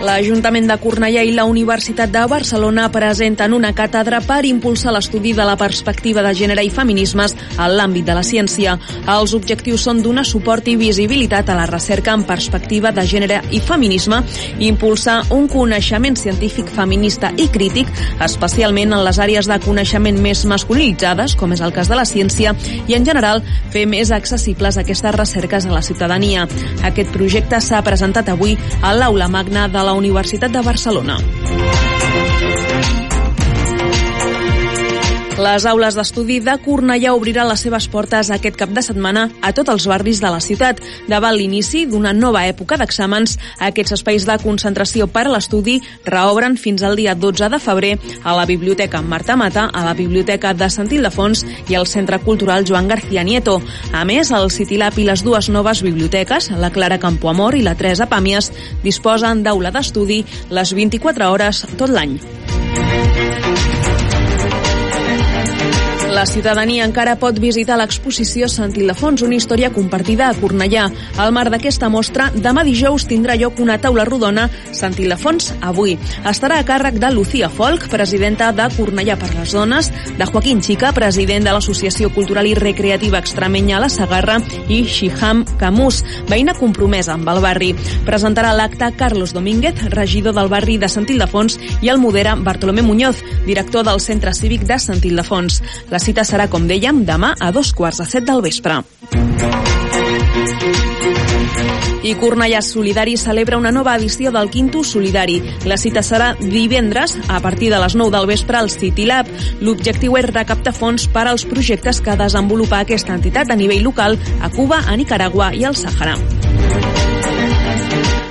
L'Ajuntament de Cornellà i la Universitat de Barcelona presenten una càtedra per impulsar l'estudi de la perspectiva de gènere i feminismes en l'àmbit de la ciència. Els objectius són donar suport i visibilitat a la recerca en perspectiva de gènere i feminisme, impulsar un coneixement científic feminista i crític, especialment en les àrees de coneixement més masculinitzades, com és el cas de la ciència, i en general fer més accessibles aquestes recerques a la ciutadania. Aquest projecte s'ha presentat avui a l'Aula Magna de la la Universitat de Barcelona. Les aules d'estudi de Cornellà obriran les seves portes aquest cap de setmana a tots els barris de la ciutat. Davant l'inici d'una nova època d'exàmens, aquests espais de concentració per a l'estudi reobren fins al dia 12 de febrer a la Biblioteca Marta Mata, a la Biblioteca de Sant Ildefons i al Centre Cultural Joan García Nieto. A més, el Citilab i les dues noves biblioteques, la Clara Campoamor i la Teresa Pàmies, disposen d'aula d'estudi les 24 hores tot l'any. La ciutadania encara pot visitar l'exposició Sant Ildefons, una història compartida a Cornellà. Al marc d'aquesta mostra, demà dijous tindrà lloc una taula rodona Sant Ildefons avui. Estarà a càrrec de Lucía Folk, presidenta de Cornellà per les Dones, de Joaquín Chica, president de l'Associació Cultural i Recreativa Extremenya a la Sagarra, i Shiham Camus, veïna compromesa amb el barri. Presentarà l'acte Carlos Domínguez, regidor del barri de Sant Ildefons, i el modera Bartolomé Muñoz, director del Centre Cívic de Sant Ildefons. La cita serà, com dèiem, demà a dos quarts de set del vespre. I Cornellà Solidari celebra una nova edició del Quinto Solidari. La cita serà divendres a partir de les 9 del vespre al City Lab. L'objectiu és recaptar fons per als projectes que desenvolupa aquesta entitat a nivell local a Cuba, a Nicaragua i al Sàhara.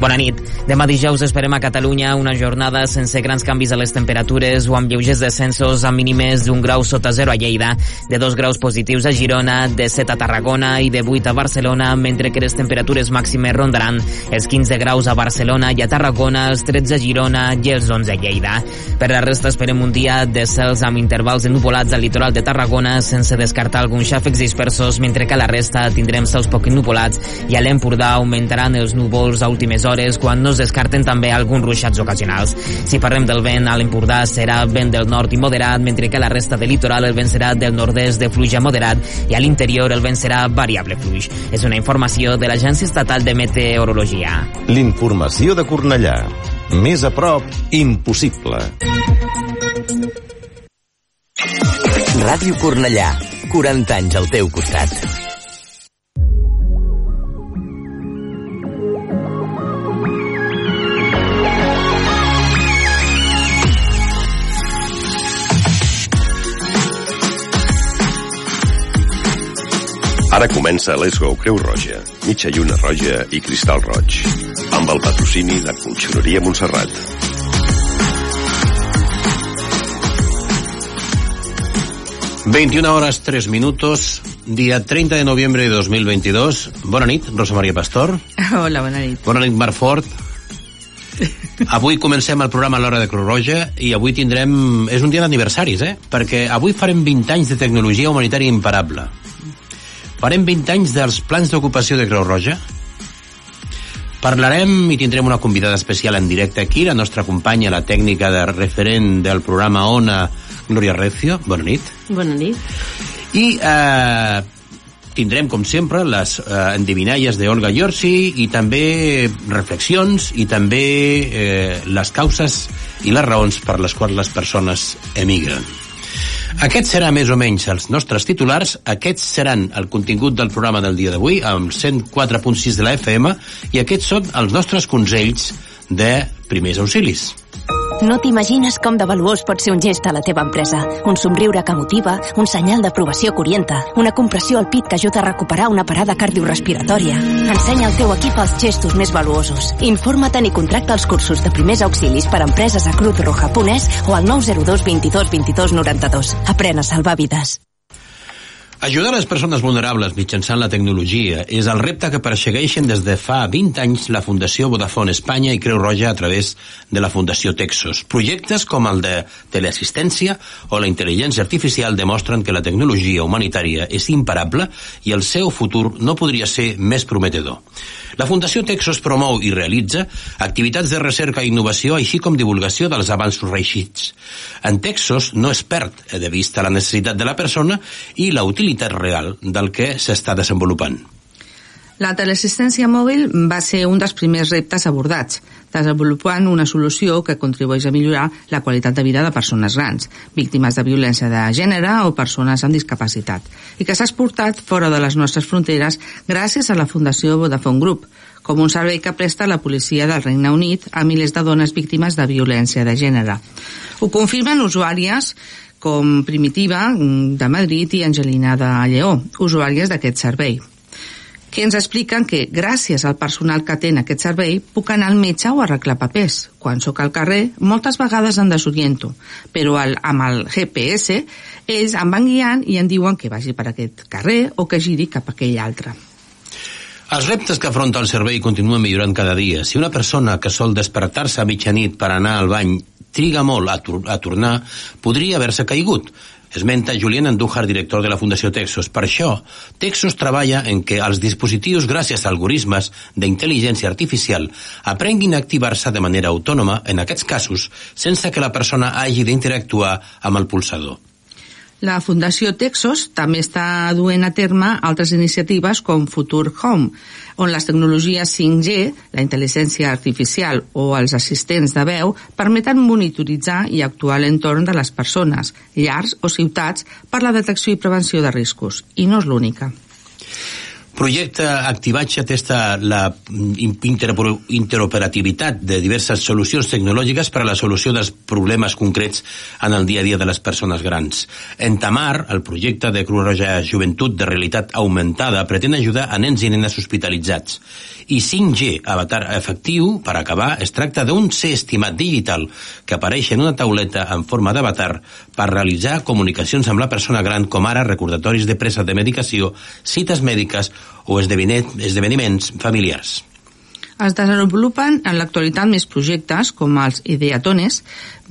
Bona nit. Demà dijous esperem a Catalunya una jornada sense grans canvis a les temperatures o amb lleugers descensos a mínimes d'un grau sota zero a Lleida, de dos graus positius a Girona, de 7 a Tarragona i de 8 a Barcelona, mentre que les temperatures màximes rondaran els 15 graus a Barcelona i a Tarragona, els 13 a Girona i els 11 a Lleida. Per la resta esperem un dia de cels amb intervals ennupolats al litoral de Tarragona sense descartar alguns xàfecs dispersos, mentre que a la resta tindrem cels poc ennupolats i a l'Empordà augmentaran els núvols a últimes hores quan no es descarten també alguns ruixats ocasionals. Si parlem del vent, a l'Empordà serà vent del nord i moderat, mentre que a la resta del litoral el vent serà del nord-est de fluix a moderat i a l'interior el vent serà variable fluix. És una informació de l'Agència Estatal de Meteorologia. L'informació de Cornellà. Més a prop, impossible. Ràdio Cornellà. 40 anys al teu costat. Ara comença Let's Go Creu Roja, mitja lluna roja i cristal roig, amb el patrocini de Conxoreria Montserrat. ...21 horas 3 minutos, día 30 de noviembre de 2022. Bona nit, Rosa Maria Pastor. Hola, bona nit. Bona nit, Marc Fort. Avui comencem el programa a l'hora de Creu Roja i avui tindrem... És un dia d'aniversaris, eh? Perquè avui farem 20 anys de tecnologia humanitària imparable. Farem 20 anys dels plans d'ocupació de Creu Roja. Parlarem i tindrem una convidada especial en directe aquí, la nostra companya, la tècnica de referent del programa ONA, Gloria Recio. Bona nit. Bona nit. I eh, tindrem, com sempre, les eh, endivinalles d'Olga Yorsi i també reflexions i també eh, les causes i les raons per les quals les persones emigren. Aquest serà més o menys els nostres titulars, aquests seran el contingut del programa del dia d'avui, amb 104.6 de la FM, i aquests són els nostres consells de primers auxilis. No t'imagines com de valuós pot ser un gest a la teva empresa. Un somriure que motiva, un senyal d'aprovació que orienta, una compressió al pit que ajuda a recuperar una parada cardiorrespiratòria. Ensenya al teu equip els gestos més valuosos. Informa't i contracta els cursos de primers auxilis per a empreses a Cruz Roja Punès o al 902 22 22 92. Aprèn a salvar vides. Ajudar les persones vulnerables mitjançant la tecnologia és el repte que persegueixen des de fa 20 anys la Fundació Vodafone Espanya i Creu Roja a través de la Fundació Texos. Projectes com el de teleassistència o la intel·ligència artificial demostren que la tecnologia humanitària és imparable i el seu futur no podria ser més prometedor. La Fundació Texos promou i realitza activitats de recerca i innovació, així com divulgació dels avanços reeixits. En Texos no es perd de vista la necessitat de la persona i la utilitat real del que s'està desenvolupant. La teleassistència mòbil va ser un dels primers reptes abordats, desenvolupant una solució que contribueix a millorar la qualitat de vida de persones grans, víctimes de violència de gènere o persones amb discapacitat, i que s'ha exportat fora de les nostres fronteres gràcies a la Fundació Vodafone Group, com un servei que presta la policia del Regne Unit a milers de dones víctimes de violència de gènere. Ho confirmen usuàries com Primitiva, de Madrid, i Angelina de Lleó, usuàries d'aquest servei que ens expliquen que gràcies al personal que atén aquest servei puc anar al metge o arreglar papers. Quan sóc al carrer, moltes vegades em desoriento, però el, amb el GPS ells em van guiant i em diuen que vagi per aquest carrer o que giri cap a aquell altre. Els reptes que afronta el servei continuen millorant cada dia. Si una persona que sol despertar-se a mitjanit per anar al bany triga molt a, a tornar, podria haver-se caigut esmenta Julián Andújar, director de la Fundació Texos. Per això, Texos treballa en que els dispositius, gràcies a algoritmes d'intel·ligència artificial, aprenguin a activar-se de manera autònoma, en aquests casos, sense que la persona hagi d'interactuar amb el pulsador. La Fundació Texos també està duent a terme altres iniciatives com Futur Home, on les tecnologies 5G, la intel·ligència artificial o els assistents de veu permeten monitoritzar i actuar a l'entorn de les persones, llars o ciutats per la detecció i prevenció de riscos. I no és l'única projecte Activatge testa la interoperativitat de diverses solucions tecnològiques per a la solució dels problemes concrets en el dia a dia de les persones grans. En Tamar, el projecte de Cruz Roja Joventut de Realitat Augmentada pretén ajudar a nens i nenes hospitalitzats. I 5G, avatar efectiu, per acabar, es tracta d'un ser estimat digital que apareix en una tauleta en forma d'avatar per realitzar comunicacions amb la persona gran com ara recordatoris de presa de medicació, cites mèdiques o esdeveniments familiars. Es desenvolupen en l'actualitat més projectes com els Ideatones,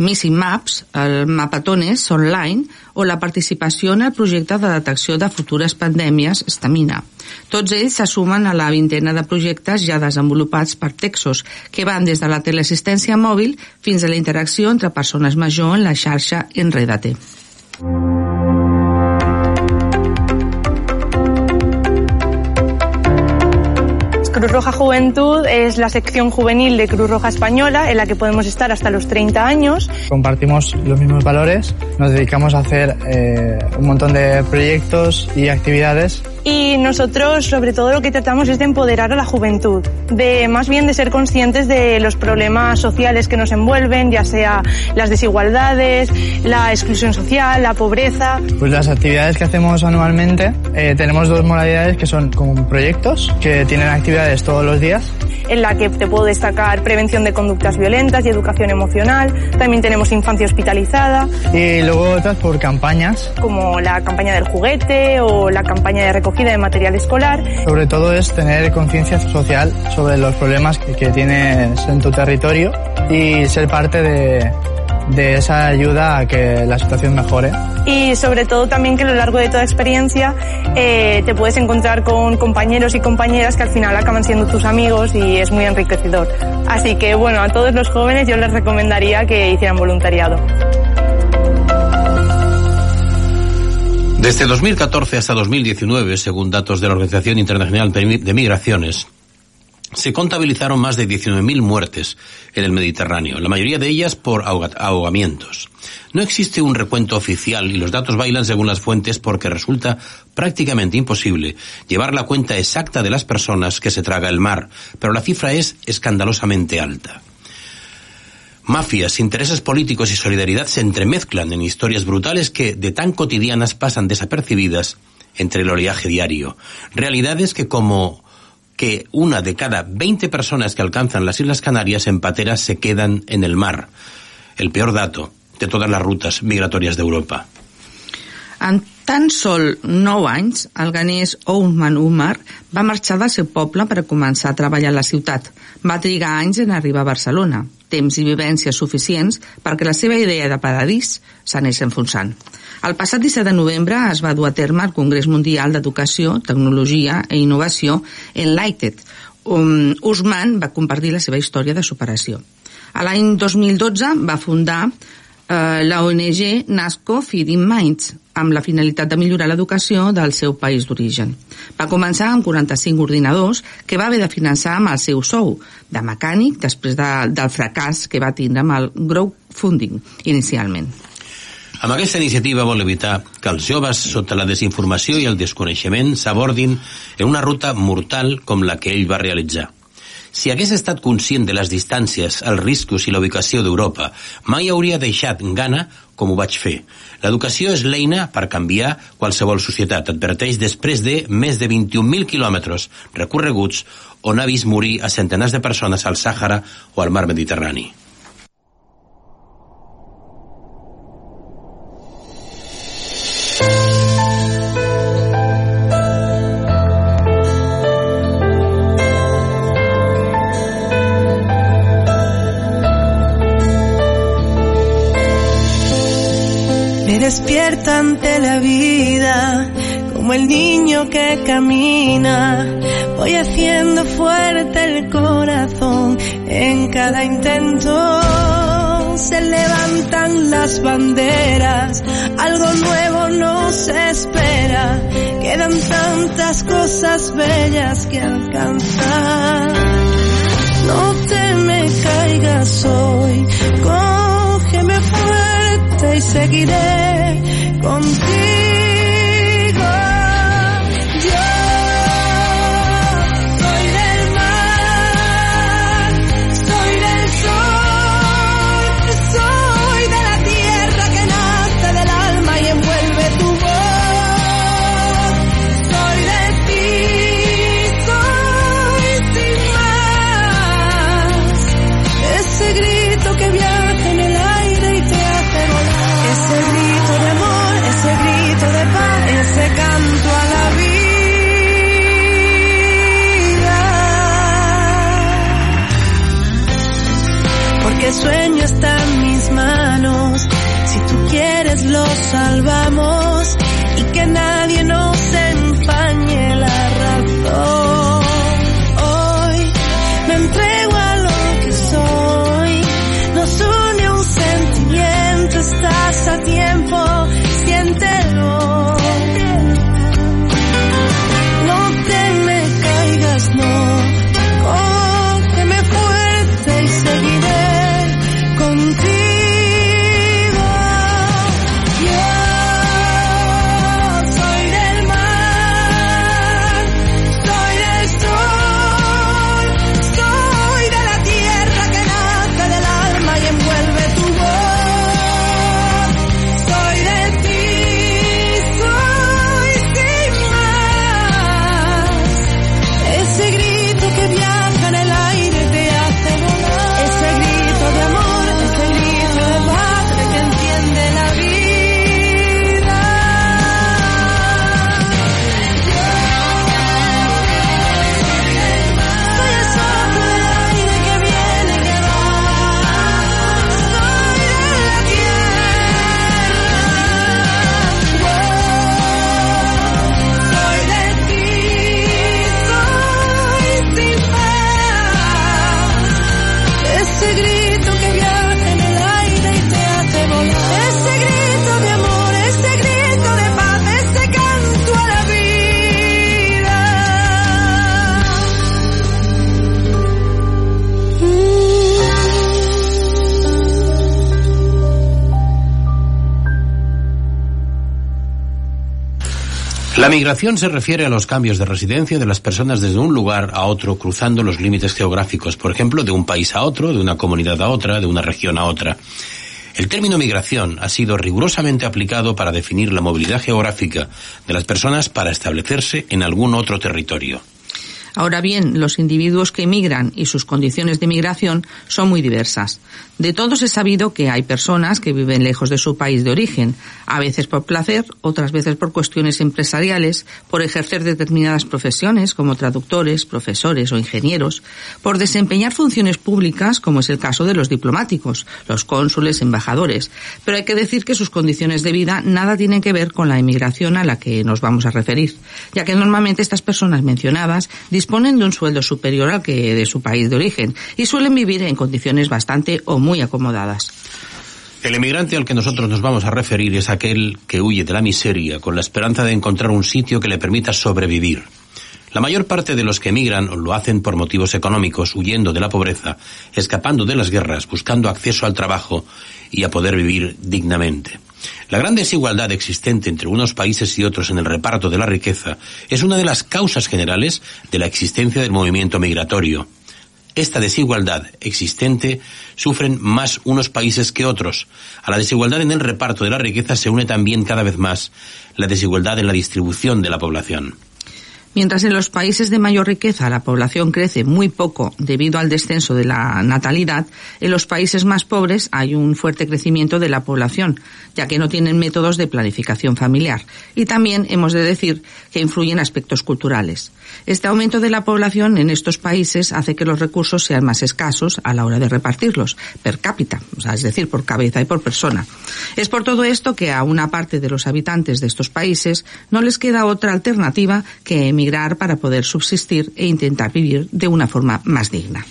Missing Maps, el Mapatones Online o la participació en el projecte de detecció de futures pandèmies Stamina. Tots ells se sumen a la vintena de projectes ja desenvolupats per Texos, que van des de la teleassistència mòbil fins a la interacció entre persones majors en la xarxa Enredate. Cruz Roja Juventud es la sección juvenil de Cruz Roja Española en la que podemos estar hasta los 30 años. Compartimos los mismos valores, nos dedicamos a hacer eh, un montón de proyectos y actividades y nosotros sobre todo lo que tratamos es de empoderar a la juventud, de más bien de ser conscientes de los problemas sociales que nos envuelven, ya sea las desigualdades, la exclusión social, la pobreza. Pues las actividades que hacemos anualmente eh, tenemos dos modalidades que son como proyectos que tienen actividades todos los días en la que te puedo destacar prevención de conductas violentas y educación emocional. También tenemos infancia hospitalizada. Y luego otras por campañas. Como la campaña del juguete o la campaña de recogida de material escolar. Sobre todo es tener conciencia social sobre los problemas que, que tienes en tu territorio y ser parte de, de esa ayuda a que la situación mejore. Y sobre todo también que a lo largo de toda experiencia eh, te puedes encontrar con compañeros y compañeras que al final acaban siendo tus amigos y es muy enriquecedor. Así que bueno, a todos los jóvenes yo les recomendaría que hicieran voluntariado. Desde 2014 hasta 2019, según datos de la Organización Internacional de Migraciones, se contabilizaron más de 19.000 muertes en el Mediterráneo, la mayoría de ellas por ahogamientos. No existe un recuento oficial y los datos bailan según las fuentes porque resulta prácticamente imposible llevar la cuenta exacta de las personas que se traga el mar, pero la cifra es escandalosamente alta. Mafias, intereses políticos y solidaridad se entremezclan en historias brutales que, de tan cotidianas, pasan desapercibidas entre el oleaje diario. Realidades que, como que una de cada 20 personas que alcanzan las Islas Canarias en pateras se quedan en el mar. El peor dato de todas las rutas migratorias d'Europa. En tan sol 9 anys, el ganès Ousman Umar va marxar del seu poble per començar a treballar a la ciutat. Va trigar anys en arribar a Barcelona, temps i vivències suficients perquè la seva idea de paradís s'anés enfonsant. El passat 17 de novembre es va dur a terme el Congrés Mundial d'Educació, Tecnologia i Innovació Enlighted. Um, Usman va compartir la seva història de superació. A l'any 2012 va fundar eh, la ONG NASCO Feeding Minds, amb la finalitat de millorar l'educació del seu país d'origen. Va començar amb 45 ordinadors que va haver de finançar amb el seu sou de mecànic després de, del fracàs que va tindre amb el crowdfunding inicialment. Amb aquesta iniciativa vol evitar que els joves, sota la desinformació i el desconeixement, s'abordin en una ruta mortal com la que ell va realitzar. Si hagués estat conscient de les distàncies, els riscos i la ubicació d'Europa, mai hauria deixat gana com ho vaig fer. L'educació és l'eina per canviar qualsevol societat, adverteix després de més de 21.000 quilòmetres recorreguts on ha vist morir a centenars de persones al Sàhara o al mar Mediterrani. La migración se refiere a los cambios de residencia de las personas desde un lugar a otro cruzando los límites geográficos, por ejemplo, de un país a otro, de una comunidad a otra, de una región a otra. El término migración ha sido rigurosamente aplicado para definir la movilidad geográfica de las personas para establecerse en algún otro territorio. Ahora bien, los individuos que emigran y sus condiciones de migración son muy diversas. De todos es sabido que hay personas que viven lejos de su país de origen, a veces por placer, otras veces por cuestiones empresariales, por ejercer determinadas profesiones como traductores, profesores o ingenieros, por desempeñar funciones públicas como es el caso de los diplomáticos, los cónsules, embajadores. Pero hay que decir que sus condiciones de vida nada tienen que ver con la emigración a la que nos vamos a referir, ya que normalmente estas personas mencionadas de un sueldo superior al que de su país de origen y suelen vivir en condiciones bastante o muy acomodadas. El emigrante al que nosotros nos vamos a referir es aquel que huye de la miseria con la esperanza de encontrar un sitio que le permita sobrevivir. La mayor parte de los que emigran lo hacen por motivos económicos, huyendo de la pobreza, escapando de las guerras, buscando acceso al trabajo y a poder vivir dignamente. La gran desigualdad existente entre unos países y otros en el reparto de la riqueza es una de las causas generales de la existencia del movimiento migratorio. Esta desigualdad existente sufren más unos países que otros. A la desigualdad en el reparto de la riqueza se une también cada vez más la desigualdad en la distribución de la población. Mientras en los países de mayor riqueza la población crece muy poco debido al descenso de la natalidad, en los países más pobres hay un fuerte crecimiento de la población, ya que no tienen métodos de planificación familiar. Y también hemos de decir que influyen aspectos culturales. Este aumento de la población en estos países hace que los recursos sean más escasos a la hora de repartirlos, per cápita, es decir, por cabeza y por persona. Es por todo esto que a una parte de los habitantes de estos países no les queda otra alternativa que emigrar para poder subsistir e intentar vivir de una forma más digna.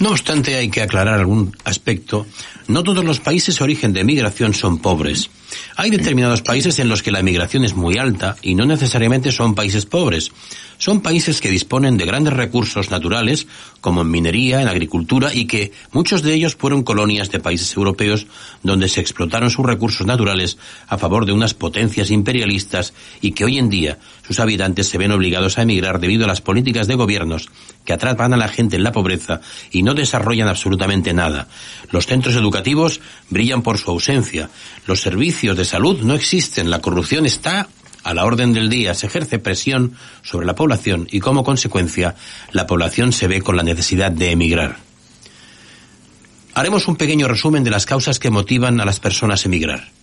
No obstante, hay que aclarar algún aspecto. No todos los países origen de emigración son pobres. Hay determinados países en los que la emigración es muy alta y no necesariamente son países pobres. Son países que disponen de grandes recursos naturales, como en minería, en agricultura, y que muchos de ellos fueron colonias de países europeos donde se explotaron sus recursos naturales a favor de unas potencias imperialistas y que hoy en día sus habitantes se ven obligados a emigrar debido a las políticas de gobiernos que atrapan a la gente en la pobreza y no desarrollan absolutamente nada. Los centros educativos brillan por su ausencia. Los servicios de salud no existen. La corrupción está a la orden del día, se ejerce presión sobre la población y como consecuencia la población se ve con la necesidad de emigrar. Haremos un pequeño resumen de las causas que motivan a las personas a emigrar.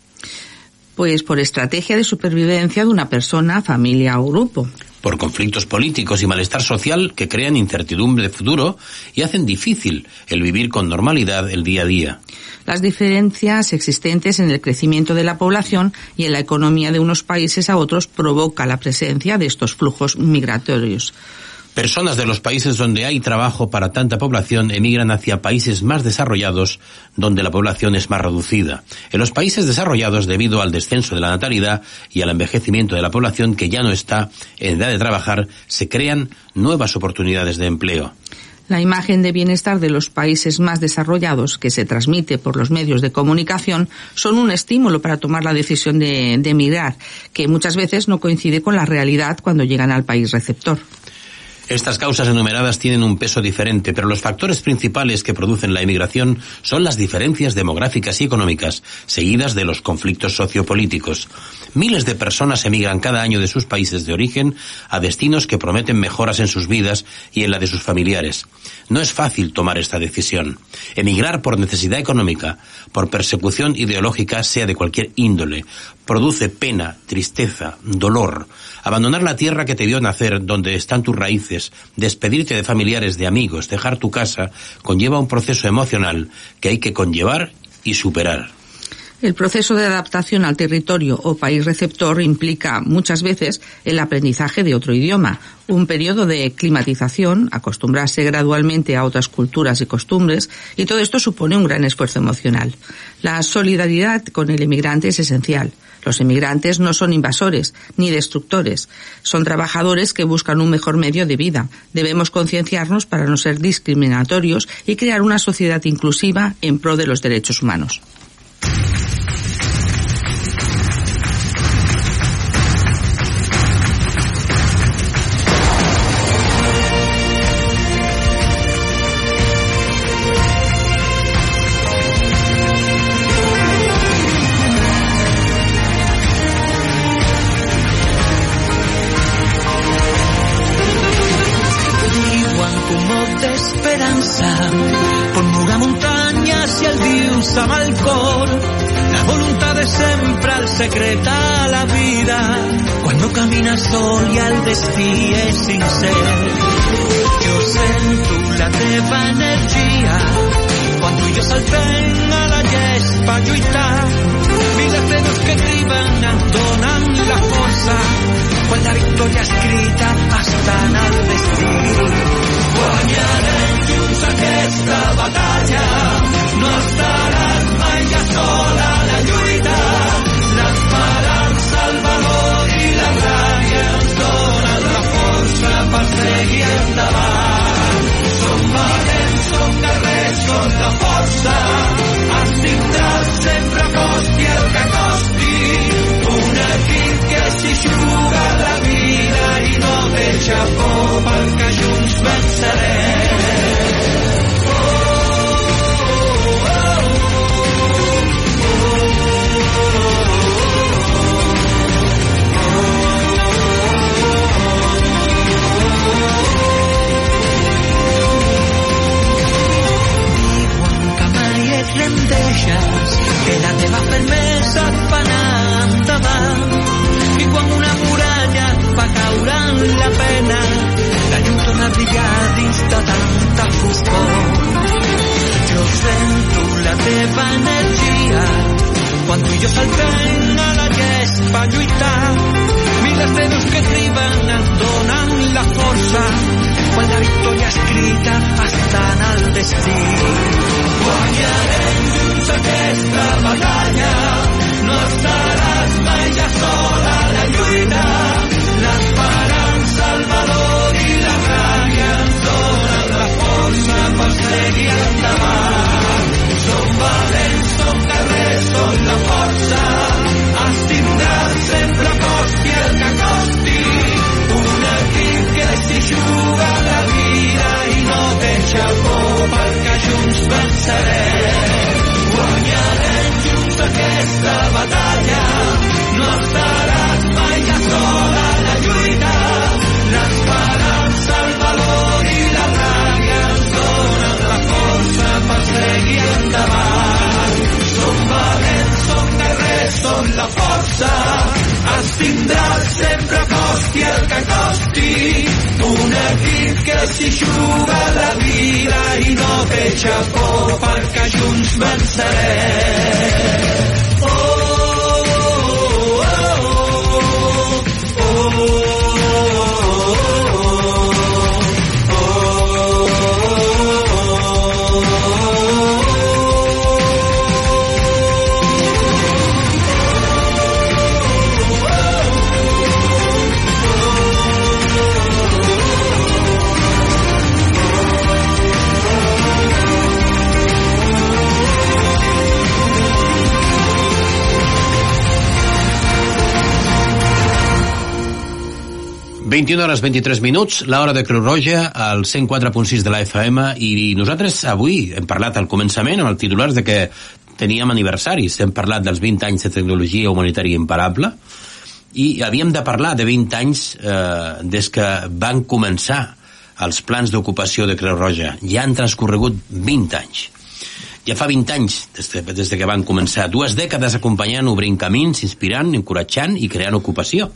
Pues por estrategia de supervivencia de una persona, familia o grupo. Por conflictos políticos y malestar social que crean incertidumbre de futuro y hacen difícil el vivir con normalidad el día a día las diferencias existentes en el crecimiento de la población y en la economía de unos países a otros provoca la presencia de estos flujos migratorios. Personas de los países donde hay trabajo para tanta población emigran hacia países más desarrollados donde la población es más reducida. En los países desarrollados, debido al descenso de la natalidad y al envejecimiento de la población que ya no está en edad de trabajar, se crean nuevas oportunidades de empleo. La imagen de bienestar de los países más desarrollados que se transmite por los medios de comunicación son un estímulo para tomar la decisión de, emigrar, que muchas veces no coincide con la realidad cuando llegan al país receptor. Estas causas enumeradas tienen un peso diferente, pero los factores principales que producen la emigración son las diferencias demográficas y económicas, seguidas de los conflictos sociopolíticos. Miles de personas emigran cada año de sus países de origen a destinos que prometen mejoras en sus vidas y en la de sus familiares. No es fácil tomar esta decisión. Emigrar por necesidad económica, por persecución ideológica, sea de cualquier índole, produce pena, tristeza, dolor. Abandonar la tierra que te vio nacer, donde están tus raíces, despedirte de familiares, de amigos, dejar tu casa, conlleva un proceso emocional que hay que conllevar y superar. El proceso de adaptación al territorio o país receptor implica muchas veces el aprendizaje de otro idioma, un periodo de climatización, acostumbrarse gradualmente a otras culturas y costumbres, y todo esto supone un gran esfuerzo emocional. La solidaridad con el emigrante es esencial. Los emigrantes no son invasores ni destructores, son trabajadores que buscan un mejor medio de vida. Debemos concienciarnos para no ser discriminatorios y crear una sociedad inclusiva en pro de los derechos humanos. Jerusalem. 21 hores 23 minuts, l'hora de Creu Roja, al 104.6 de la FM, i nosaltres avui hem parlat al començament amb el titular de que teníem aniversaris, hem parlat dels 20 anys de tecnologia humanitària imparable, i havíem de parlar de 20 anys eh, des que van començar els plans d'ocupació de Creu Roja. Ja han transcorregut 20 anys. Ja fa 20 anys des de, des de que van començar. Dues dècades acompanyant, obrint camins, inspirant, encoratjant i creant ocupació.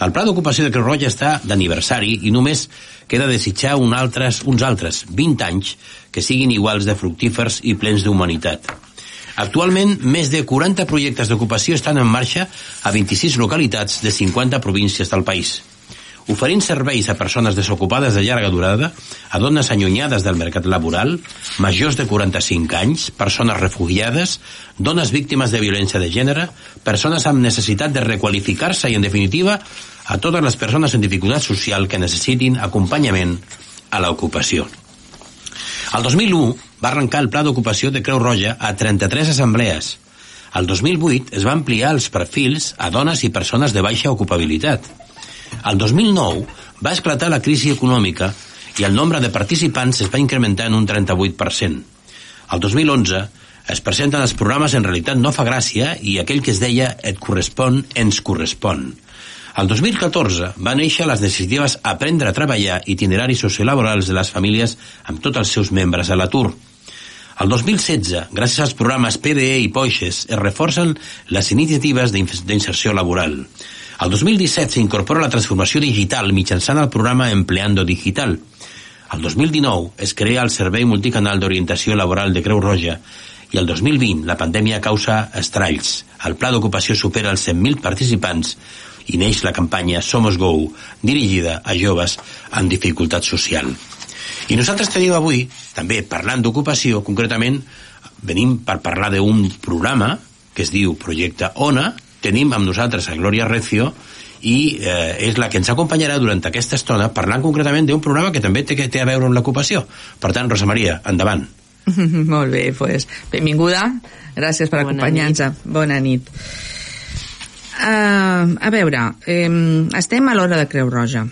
El pla d'ocupació de Creu Roja està d'aniversari i només queda desitjar un altres, uns altres 20 anys que siguin iguals de fructífers i plens d'humanitat. Actualment, més de 40 projectes d'ocupació estan en marxa a 26 localitats de 50 províncies del país oferint serveis a persones desocupades de llarga durada, a dones allunyades del mercat laboral, majors de 45 anys, persones refugiades, dones víctimes de violència de gènere, persones amb necessitat de requalificar-se i, en definitiva, a totes les persones en dificultat social que necessitin acompanyament a l'ocupació. El 2001 va arrencar el Pla d'Ocupació de Creu Roja a 33 assemblees. El 2008 es va ampliar els perfils a dones i persones de baixa ocupabilitat. El 2009 va esclatar la crisi econòmica i el nombre de participants es va incrementar en un 38%. El 2011 es presenten els programes En realitat no fa gràcia i aquell que es deia Et correspon, ens correspon. El 2014 va néixer les iniciatives Aprendre a treballar itineraris sociolaborals de les famílies amb tots els seus membres a l'atur. Al 2016, gràcies als programes PDE i Poixes, es reforcen les iniciatives d'inserció laboral. Al 2017 s'incorpora la transformació digital mitjançant el programa Empleando Digital. Al 2019 es crea el Servei Multicanal d'Orientació Laboral de Creu Roja i el 2020 la pandèmia causa estralls. El pla d'ocupació supera els 100.000 participants i neix la campanya Somos Go, dirigida a joves amb dificultat social. I nosaltres tenim avui, també parlant d'ocupació, concretament venim per parlar d'un programa que es diu Projecte ONA, tenim amb nosaltres a Glòria Recio i eh, és la que ens acompanyarà durant aquesta estona parlant concretament d'un programa que també té, que té a veure amb l'ocupació. Per tant, Rosa Maria, endavant. Molt bé, pues, benvinguda. Gràcies per acompanyar-nos. Bona nit. Uh, a veure, um, estem a l'hora de Creu Roja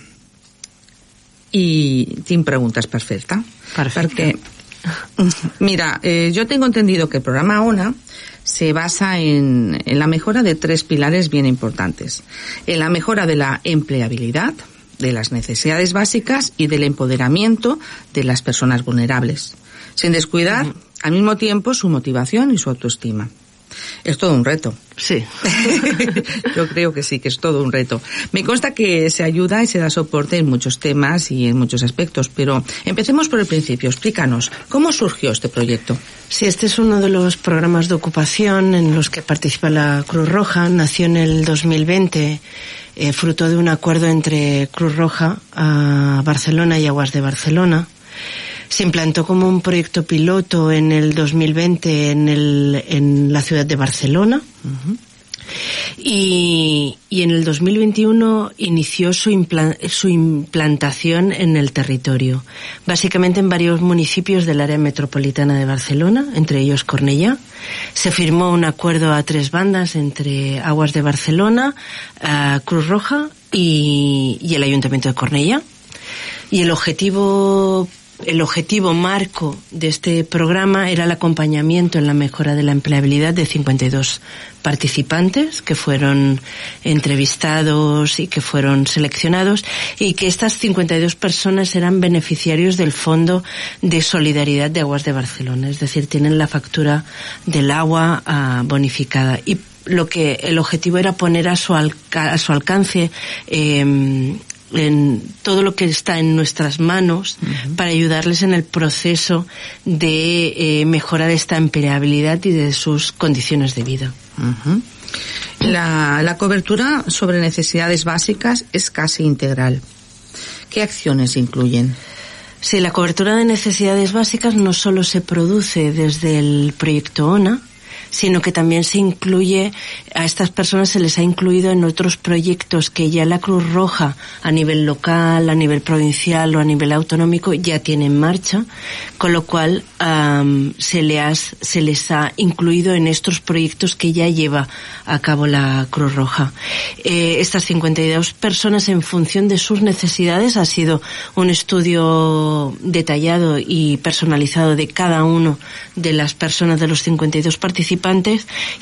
i tinc preguntes per fer-te. Perquè, mira, eh, yo tengo entendido que el programa ONA se basa en, en la mejora de tres pilares bien importantes. En la mejora de la empleabilidad, de las necesidades básicas y del empoderamiento de las personas vulnerables, sin descuidar al mismo tiempo su motivación y su autoestima. Es todo un reto. Sí. Yo creo que sí, que es todo un reto. Me consta que se ayuda y se da soporte en muchos temas y en muchos aspectos, pero empecemos por el principio. Explícanos, ¿cómo surgió este proyecto? Sí, este es uno de los programas de ocupación en los que participa la Cruz Roja. Nació en el 2020, eh, fruto de un acuerdo entre Cruz Roja, a Barcelona y Aguas de Barcelona. Se implantó como un proyecto piloto en el 2020 en, el, en la ciudad de Barcelona. Y, y en el 2021 inició su, su implantación en el territorio, básicamente en varios municipios del área metropolitana de Barcelona, entre ellos Cornellá. Se firmó un acuerdo a tres bandas entre Aguas de Barcelona, Cruz Roja y, y el Ayuntamiento de Cornellá. Y el objetivo el objetivo marco de este programa era el acompañamiento en la mejora de la empleabilidad de 52 participantes que fueron entrevistados y que fueron seleccionados y que estas 52 personas eran beneficiarios del Fondo de Solidaridad de Aguas de Barcelona, es decir, tienen la factura del agua ah, bonificada. Y lo que el objetivo era poner a su, alca- a su alcance eh, en todo lo que está en nuestras manos para ayudarles en el proceso de eh, mejorar esta empleabilidad y de sus condiciones de vida. La, la cobertura sobre necesidades básicas es casi integral. ¿Qué acciones incluyen? Sí, la cobertura de necesidades básicas no solo se produce desde el proyecto ONA, sino que también se incluye, a estas personas se les ha incluido en otros proyectos que ya la Cruz Roja a nivel local, a nivel provincial o a nivel autonómico ya tiene en marcha, con lo cual am, se, se les ha incluido en estos proyectos que ya lleva a cabo la Cruz Roja. Eh, estas 52 personas en función de sus necesidades ha sido un estudio detallado y personalizado de cada uno de las personas de los 52 participantes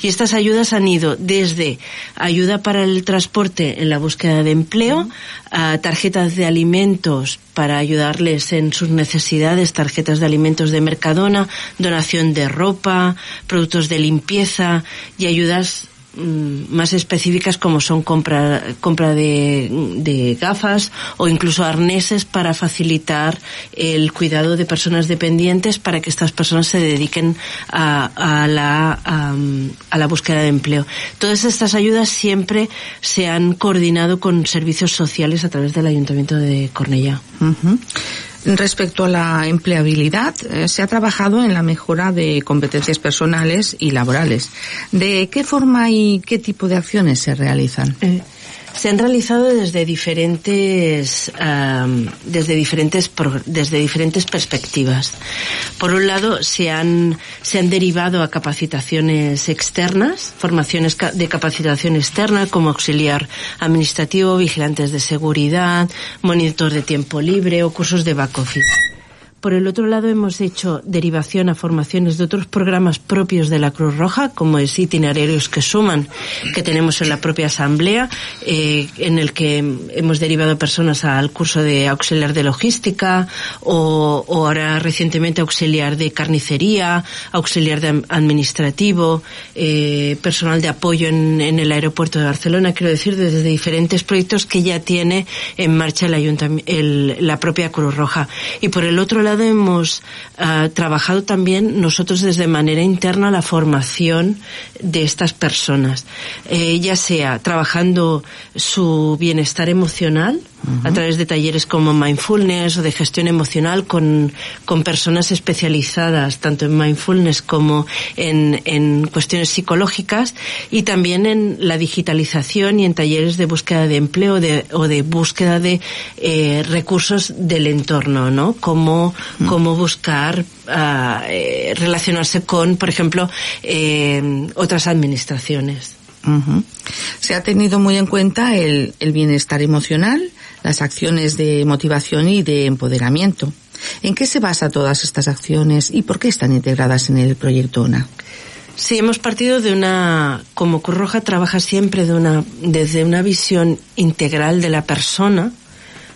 y estas ayudas han ido desde ayuda para el transporte en la búsqueda de empleo a tarjetas de alimentos para ayudarles en sus necesidades, tarjetas de alimentos de Mercadona, donación de ropa, productos de limpieza y ayudas más específicas como son compra, compra de, gafas o incluso arneses para facilitar el cuidado de personas dependientes para que estas personas se dediquen a, a la, a, la búsqueda de empleo. Todas estas ayudas siempre se han coordinado con servicios sociales a través del Ayuntamiento de Cornellá. Ujú. Respecto a la empleabilidad, eh, se ha trabajado en la mejora de competencias personales y laborales. ¿De qué forma y qué tipo de acciones se realizan? Eh, se han realizado desde diferentes desde diferentes desde diferentes perspectivas. Por un lado, se han se han derivado a capacitaciones externas, formaciones de capacitación externa como auxiliar administrativo, vigilantes de seguridad, monitor de tiempo libre o cursos de back office. Por el otro lado, hemos hecho derivación a formaciones de otros programas propios de la Cruz Roja, como es Itinerarios que Suman, que tenemos en la propia Asamblea, eh, en el que hemos derivado personas al curso de auxiliar de logística, o, ahora recientemente auxiliar de carnicería, auxiliar de administrativo, eh, personal de apoyo en, el aeropuerto de Barcelona, quiero decir, desde diferentes proyectos que ya tiene en marcha el ayuntamiento, la propia Cruz Roja. Y por el otro lado hemos uh, trabajado también nosotros desde manera interna la formación de estas personas, eh, ya sea trabajando su bienestar emocional, Uh -huh. a través de talleres como mindfulness o de gestión emocional con, con personas especializadas tanto en mindfulness como en, en, cuestiones psicológicas y también en la digitalización y en talleres de búsqueda de empleo de, o de búsqueda de eh, recursos del entorno, ¿no? -huh. Cómo buscar uh, eh, relacionarse con, por ejemplo, eh, otras administraciones. Uh -huh. Se ha tenido muy en cuenta el, el bienestar emocional, las acciones de motivación y de empoderamiento. ¿En qué se basa todas estas acciones y por qué están integradas en el proyecto ONA? Sí, hemos partido de una, como Cruz Roja trabaja siempre de una, desde una visión integral de la persona,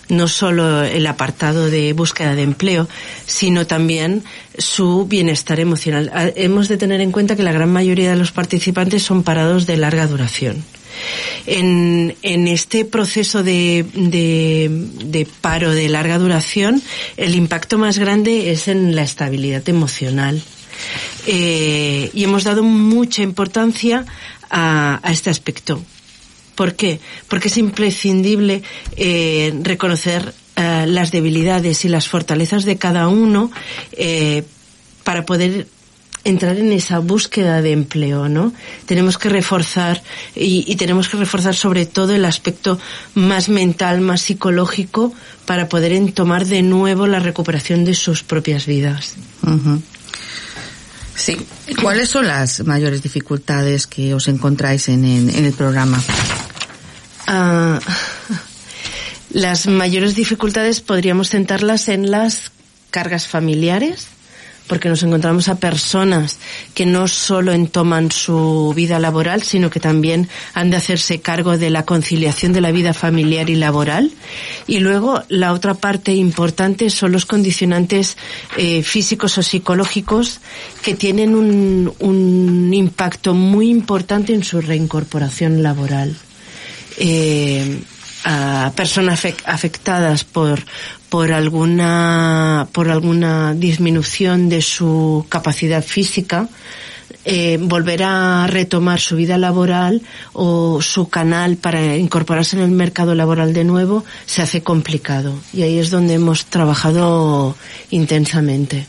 no solo el apartado de búsqueda de empleo, sino también su bienestar emocional. Hemos de tener en cuenta que la gran mayoría de los participantes son parados de larga duración. En, este proceso de, paro de larga duración, el impacto más grande es en la estabilidad emocional. Eh, y hemos dado mucha importancia a este aspecto. ¿Por qué? Porque es imprescindible eh, reconocer eh, las debilidades y las fortalezas de cada uno eh, para poder entrar en esa búsqueda de empleo, ¿no? Tenemos que reforzar y, tenemos que reforzar sobre todo el aspecto más mental, más psicológico para poder tomar de nuevo la recuperación de sus propias vidas. Uh. Sí. ¿Cuáles son las mayores dificultades que os encontráis en, en, en el programa? Uh, las mayores dificultades podríamos centrarlas en las cargas familiares, porque nos encontramos a personas que no solo entoman su vida laboral, sino que también han de hacerse cargo de la conciliación de la vida familiar y laboral. Y luego la otra parte importante son los condicionantes eh, físicos o psicológicos que tienen un impacto muy importante en su reincorporación laboral. Eh, a personas afectadas por por alguna por alguna disminución de su capacidad física eh, volver a retomar su vida laboral o su canal para incorporarse en el mercado laboral de nuevo se hace complicado y ahí es donde hemos trabajado intensamente.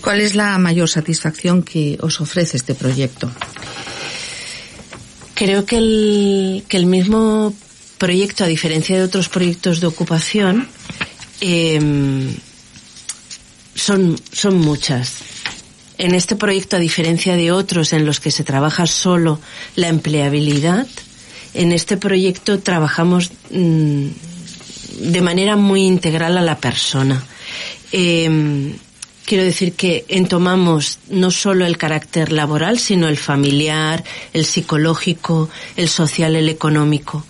¿Cuál es la mayor satisfacción que os ofrece este proyecto? Creo que el, que el mismo proyecto, a diferencia de otros proyectos de ocupación, eh, son, son muchas. En este proyecto, a diferencia de otros en los que se trabaja solo la empleabilidad, en este proyecto trabajamos mmm, de manera muy integral a la persona. Eh, quiero decir que entomamos no solo el carácter laboral, sino el familiar, el psicológico, el social, el económico.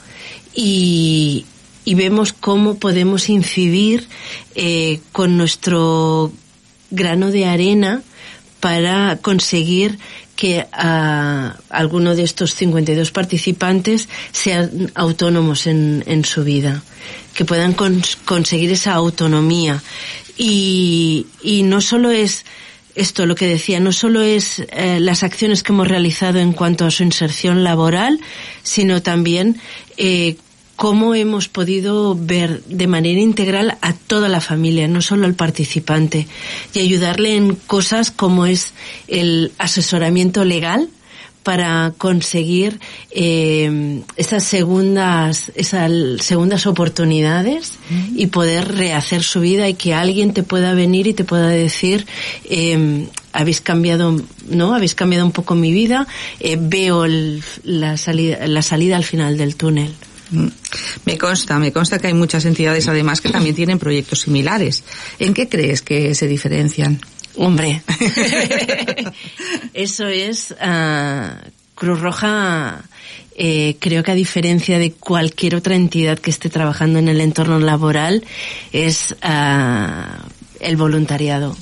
Y, y vemos cómo podemos incidir eh, con nuestro grano de arena para conseguir que uh, alguno de estos 52 participantes sean autónomos en, en su vida, que puedan cons conseguir esa autonomía. Y, y no solo es esto lo que decía, no solo es eh, las acciones que hemos realizado en cuanto a su inserción laboral, sino también eh, cómo hemos podido ver de manera integral a toda la familia, no solo al participante, y ayudarle en cosas como es el asesoramiento legal para conseguir eh, esas segundas esas segundas oportunidades y poder rehacer su vida y que alguien te pueda venir y te pueda decir eh, habéis cambiado no habéis cambiado un poco mi vida eh, veo el, la salida la salida al final del túnel Mm. Me consta, me consta que hay muchas entidades además que también tienen proyectos similares. ¿En qué crees que se diferencian? Hombre, eso es ah, Cruz Roja. eh, creo que a diferencia de cualquier otra entidad que esté trabajando en el entorno laboral es ah, el voluntariado.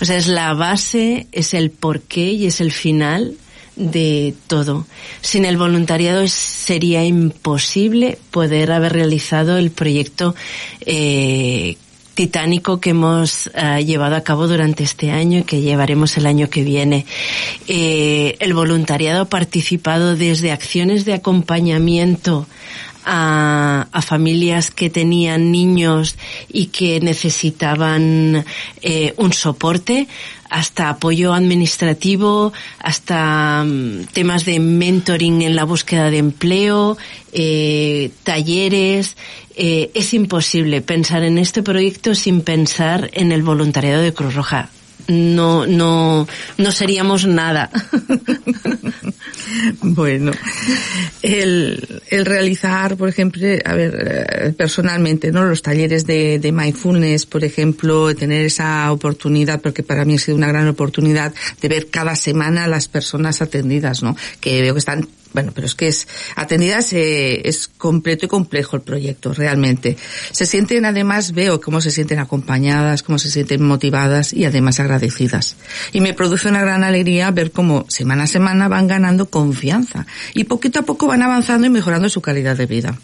O sea, es la base, es el porqué y es el final de todo. Sin el voluntariado sería imposible poder haber realizado el proyecto eh, titánico que hemos eh, llevado a cabo durante este año y que llevaremos el año que viene. Eh, el voluntariado ha participado desde acciones de acompañamiento a, a familias que tenían niños y que necesitaban eh, un soporte, hasta apoyo administrativo, hasta mm, temas de mentoring en la búsqueda de empleo, eh, talleres. Eh, es imposible pensar en este proyecto sin pensar en el voluntariado de Cruz Roja. No, no, no seríamos nada. Bueno, el, el realizar, por ejemplo, a ver, eh, personalmente, ¿no? Los talleres de, de mindfulness, por ejemplo, tener esa oportunidad, porque para mí ha sido una gran oportunidad de ver cada semana a las personas atendidas, ¿no? Que veo que están bueno, pero es que es atendidas eh, es completo y complejo el proyecto, realmente. Se sienten además, veo cómo se sienten acompañadas, cómo se sienten motivadas y además agradecidas. Y me produce una gran alegría ver cómo semana a semana van ganando confianza y poquito a poco van avanzando y mejorando su calidad de vida.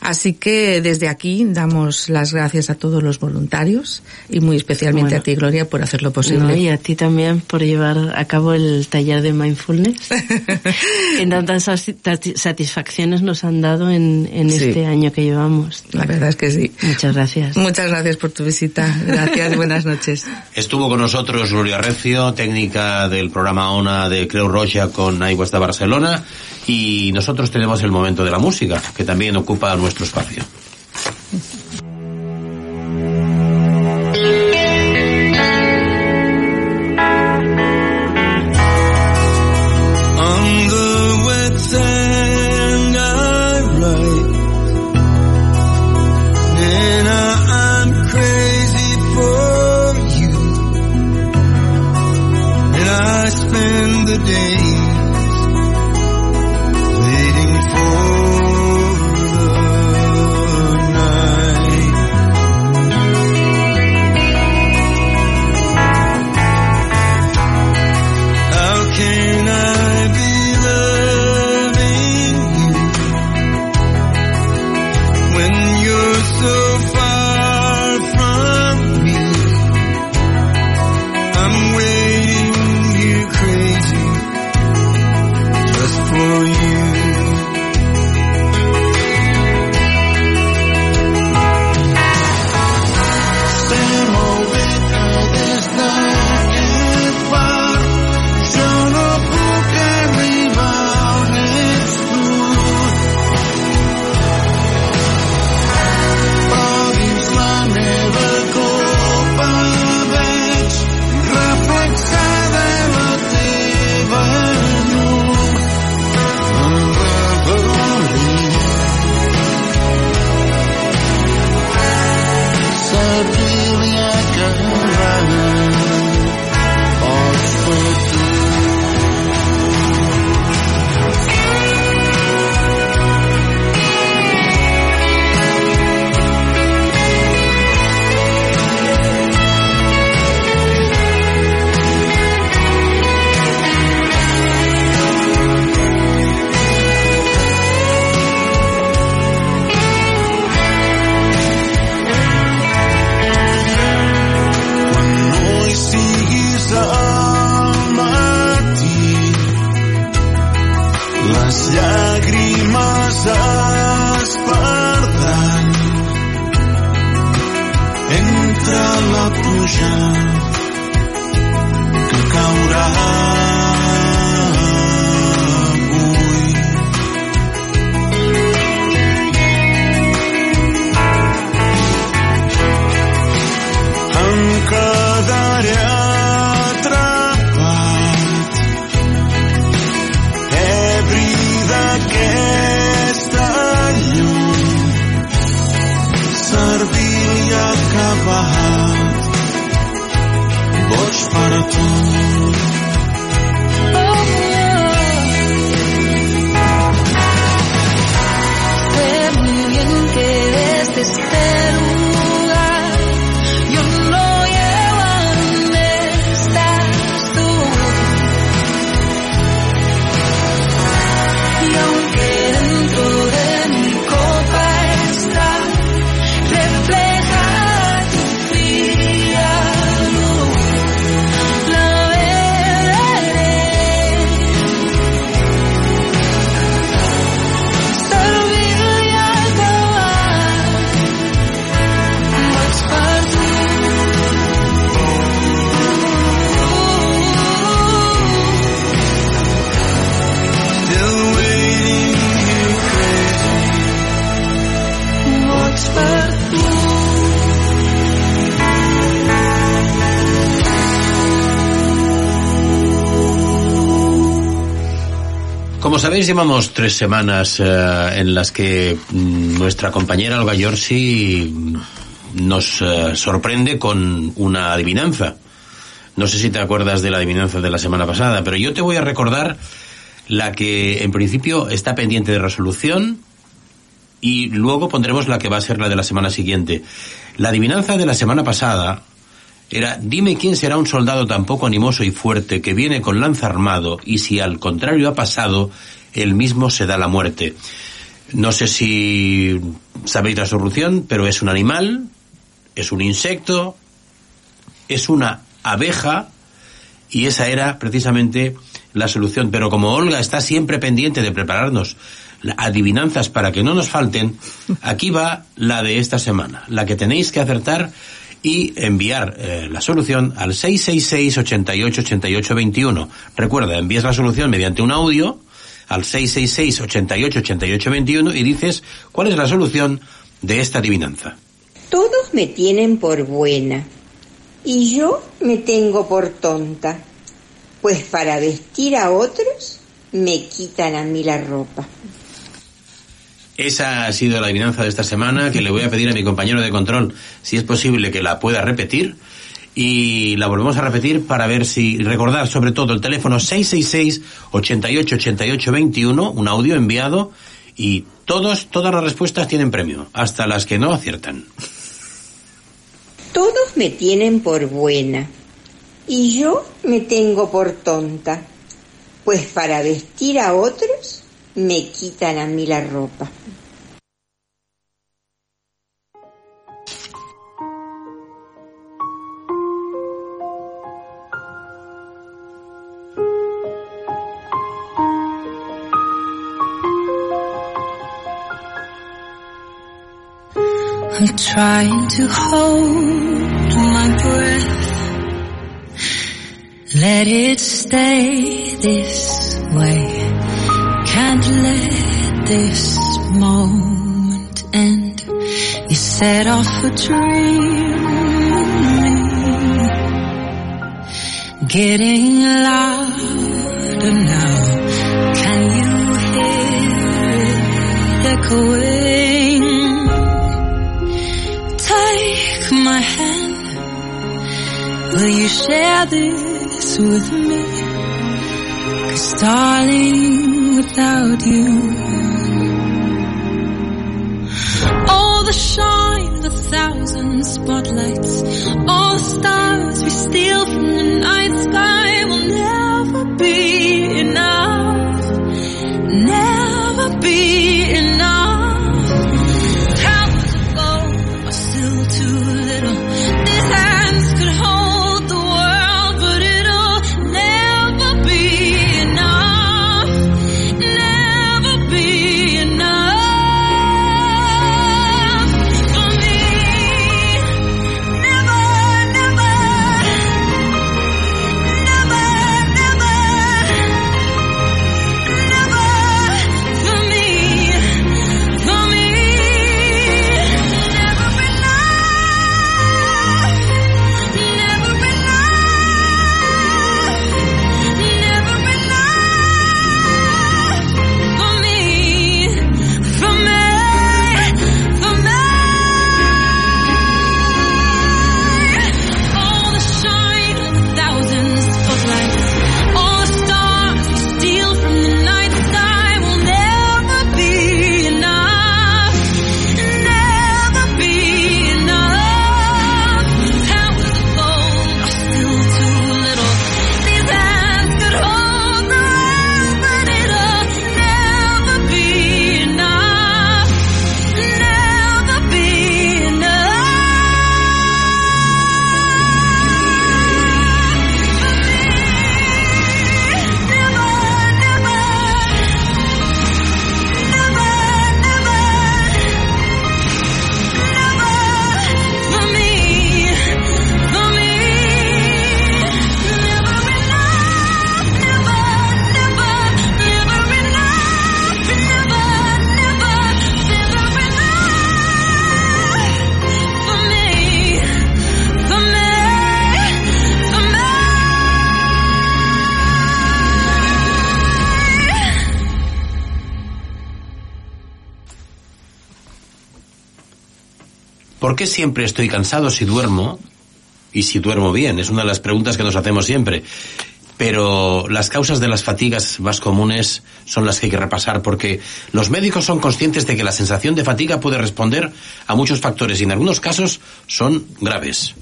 Así que desde aquí damos las gracias a todos los voluntarios y muy especialmente Bueno. a ti, Gloria, por hacer lo posible. No, y a ti también por llevar a cabo el taller de mindfulness. que tantas sati- satisfacciones nos han dado en, en Sí. este año que llevamos. La verdad es que sí. Muchas gracias. Muchas gracias por tu visita. Gracias, buenas noches. Estuvo con nosotros Gloria Recio, técnica del programa ONA de Creu Roja con Aiguas de Barcelona, y nosotros tenemos el momento de la música, que también ocupa nuestro espacio. On sabéis, llevamos tres semanas eh, en las que mm, nuestra compañera Olga Yorsi nos eh, sorprende con una adivinanza. No sé si te acuerdas de la adivinanza de la semana pasada, pero yo te voy a recordar la que en principio está pendiente de resolución y luego pondremos la que va a ser la de la semana siguiente. La adivinanza de la semana pasada era dime quién será un soldado tan poco animoso y fuerte que viene con lanza armado y si al contrario ha pasado, él mismo se da la muerte. No sé si sabéis la solución, pero es un animal, es un insecto, es una abeja y esa era precisamente la solución. Pero como Olga está siempre pendiente de prepararnos adivinanzas para que no nos falten, aquí va la de esta semana, la que tenéis que acertar y enviar eh, la solución al 666 88 88 21. Recuerda, envías la solución mediante un audio al 666 88 88 21 y dices cuál es la solución de esta adivinanza. Todos me tienen por buena y yo me tengo por tonta, pues para vestir a otros me quitan a mí la ropa. Esa ha sido la adivinanza de esta semana que le voy a pedir a mi compañero de control si es posible que la pueda repetir y la volvemos a repetir para ver si recordar sobre todo el teléfono 666 88 88 21 un audio enviado y todos todas las respuestas tienen premio hasta las que no aciertan Todos me tienen por buena y yo me tengo por tonta, pues para vestir a otros me quitan a mí la ropa. I'm trying to hold my breath. Let it stay this way. Can't let this moment end. You set off a dream. Getting louder now. Can you hear it echoing? Hand. Will you share this with me? Cause darling, without you, all the shine of a thousand spotlights, all the stars we steal from the night sky will never be enough. Never be ¿Por qué siempre estoy cansado si duermo y si duermo bien? Es una de las preguntas que nos hacemos siempre. Pero las causas de las fatigas más comunes son las que hay que repasar porque los médicos son conscientes de que la sensación de fatiga puede responder a muchos factores y en algunos casos son graves.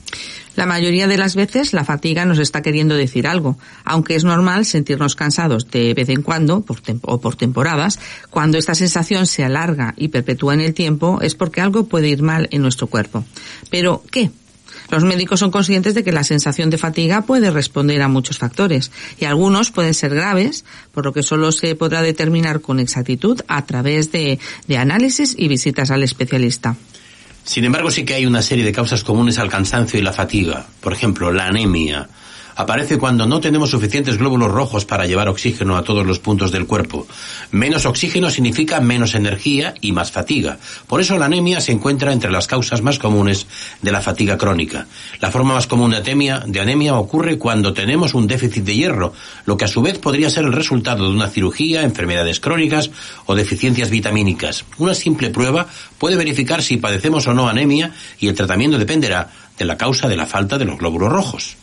La mayoría de las veces la fatiga nos está queriendo decir algo, aunque es normal sentirnos cansados de vez en cuando por o por temporadas. Cuando esta sensación se alarga y perpetúa en el tiempo es porque algo puede ir mal en nuestro cuerpo. Pero, ¿qué? Los médicos son conscientes de que la sensación de fatiga puede responder a muchos factores y algunos pueden ser graves, por lo que solo se podrá determinar con exactitud a través de análisis y visitas al especialista. Sin embargo, sí que hay una serie de causas comunes al cansancio y la fatiga. Por ejemplo, la anemia. Aparece cuando no tenemos suficientes glóbulos rojos para llevar oxígeno a todos los puntos del cuerpo. Menos oxígeno significa menos energía y más fatiga. Por eso la anemia se encuentra entre las causas más comunes de la fatiga crónica. La forma más común de anemia, ocurre cuando tenemos un déficit de hierro, lo que a su vez podría ser el resultado de una cirugía, enfermedades crónicas o deficiencias vitamínicas. Una simple prueba puede verificar si padecemos o no anemia y el tratamiento dependerá de la causa de la falta de los glóbulos rojos.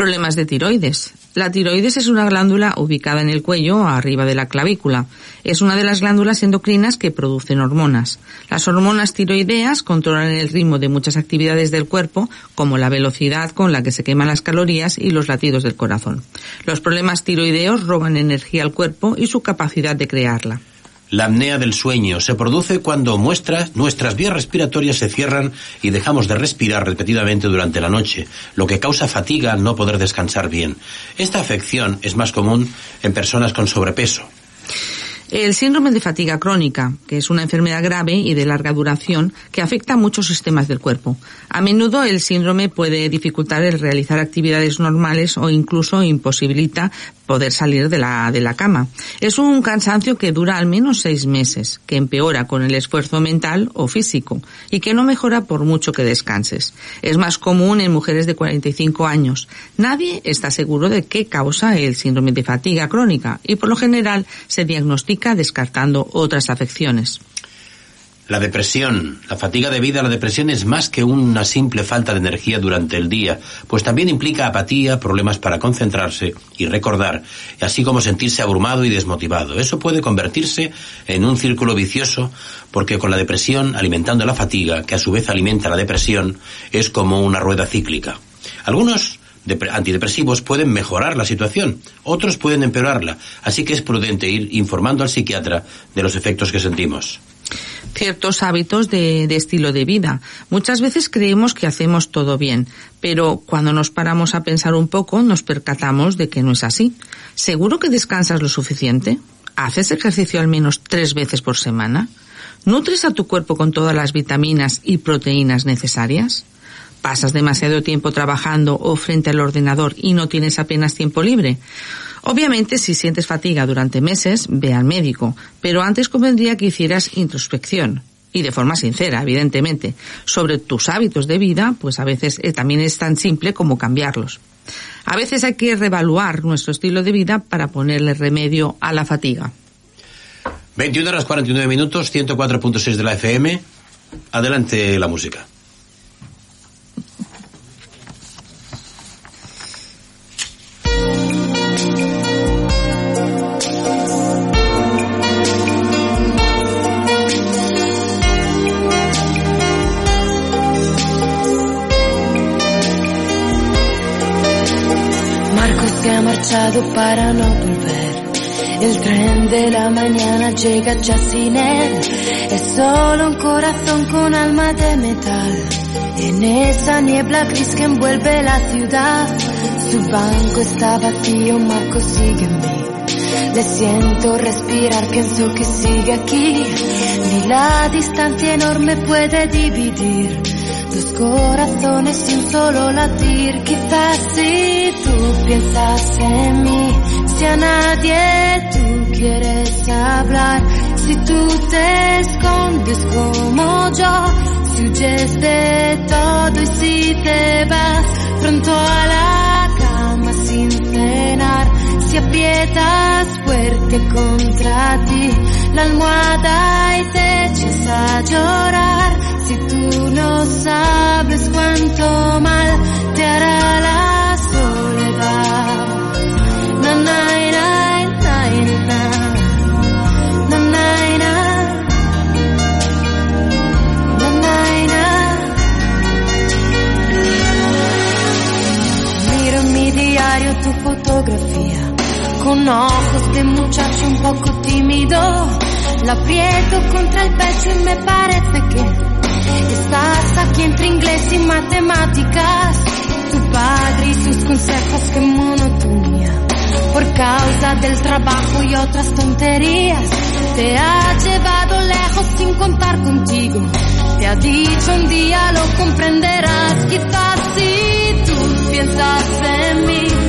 Problemas de tiroides. La tiroides es una glándula ubicada en el cuello, arriba de la clavícula. Es una de las glándulas endocrinas que producen hormonas. Las hormonas tiroideas controlan el ritmo de muchas actividades del cuerpo, como la velocidad con la que se queman las calorías y los latidos del corazón. Los problemas tiroideos roban energía al cuerpo y su capacidad de crearla. La apnea del sueño se produce cuando nuestras vías respiratorias se cierran y dejamos de respirar repetidamente durante la noche, lo que causa fatiga al no poder descansar bien. Esta afección es más común en personas con sobrepeso. El síndrome de fatiga crónica, que es una enfermedad grave y de larga duración que afecta a muchos sistemas del cuerpo. A menudo el síndrome puede dificultar el realizar actividades normales o incluso imposibilita poder salir de la, de la cama. Es un cansancio que dura al menos seis meses, que empeora con el esfuerzo mental o físico y que no mejora por mucho que descanses. Es más común en mujeres de 45 años. Nadie está seguro de qué causa el síndrome de fatiga crónica y por lo general se diagnostica descartando otras afecciones. La depresión, la fatiga debida a la depresión es más que una simple falta de energía durante el día, pues también implica apatía, problemas para concentrarse y recordar, así como sentirse abrumado y desmotivado. Eso puede convertirse en un círculo vicioso porque con la depresión alimentando la fatiga, que a su vez alimenta la depresión, es como una rueda cíclica. Algunos antidepresivos pueden mejorar la situación, otros pueden empeorarla, así que es prudente ir informando al psiquiatra de los efectos que sentimos. ciertos hábitos de, estilo de vida. Muchas veces creemos que hacemos todo bien, pero cuando nos paramos a pensar un poco nos percatamos de que no es así. ¿Seguro que descansas lo suficiente? ¿Haces ejercicio al menos tres veces por semana? ¿Nutres a tu cuerpo con todas las vitaminas y proteínas necesarias? ¿Pasas demasiado tiempo trabajando o frente al ordenador y no tienes apenas tiempo libre? Obviamente, si sientes fatiga durante meses, ve al médico, pero antes convendría que hicieras introspección. Y de forma sincera, evidentemente, sobre tus hábitos de vida, pues a veces eh, también es tan simple como cambiarlos. A veces hay que reevaluar nuestro estilo de vida para ponerle remedio a la fatiga. 21 horas 49 minutos, 104.6 de la FM. Adelante la música. Marchado para no volver. El tren de la mañana llega ya sin él. Es solo un corazón con alma de metal. En esa niebla gris que envuelve la ciudad. Su banco está vacío, Marcos sigue en mí. Le siento respirar, pienso que sigue aquí. Ni la distancia enorme puede dividir dos corazones un solo latir. Quizás si tú piensas en mí, si a nadie tú quieres hablar, si tú te escondes como yo, si huyes de todo y si te vas pronto a la cama sin cenar, si aprietas fuerte contra ti la almohada y te echas a llorar, si tú no sabes cuánto mal te hará la soledad. Na, na, mi diario tu fotografía con ojos de muchacho un poco tímido. La aprieto contra el pecho y me parece que estás aquí entre inglés y matemáticas. Tu padre y sus consejos, que monotonía. Por causa del trabajo y otras tonterías, te ha llevado lejos sin contar contigo. Te ha dicho un día lo comprenderás, quizás si tú piensas en mí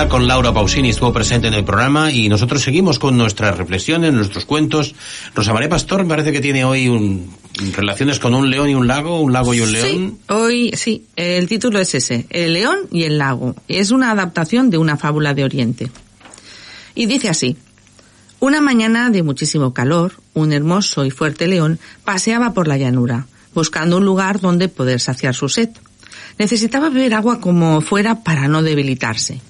La soledad con Laura Pausini estuvo presente en el programa y nosotros seguimos con nuestras reflexiones, nuestros cuentos. Rosa María Pastor me parece que tiene hoy un, relaciones con un león y un lago, un lago y un león. Sí, hoy sí, el título es ese, El león y el lago. Es una adaptación de una fábula de Oriente. Y dice así, una mañana de muchísimo calor, un hermoso y fuerte león paseaba por la llanura, buscando un lugar donde poder saciar su sed. Necesitaba beber agua como fuera para no debilitarse.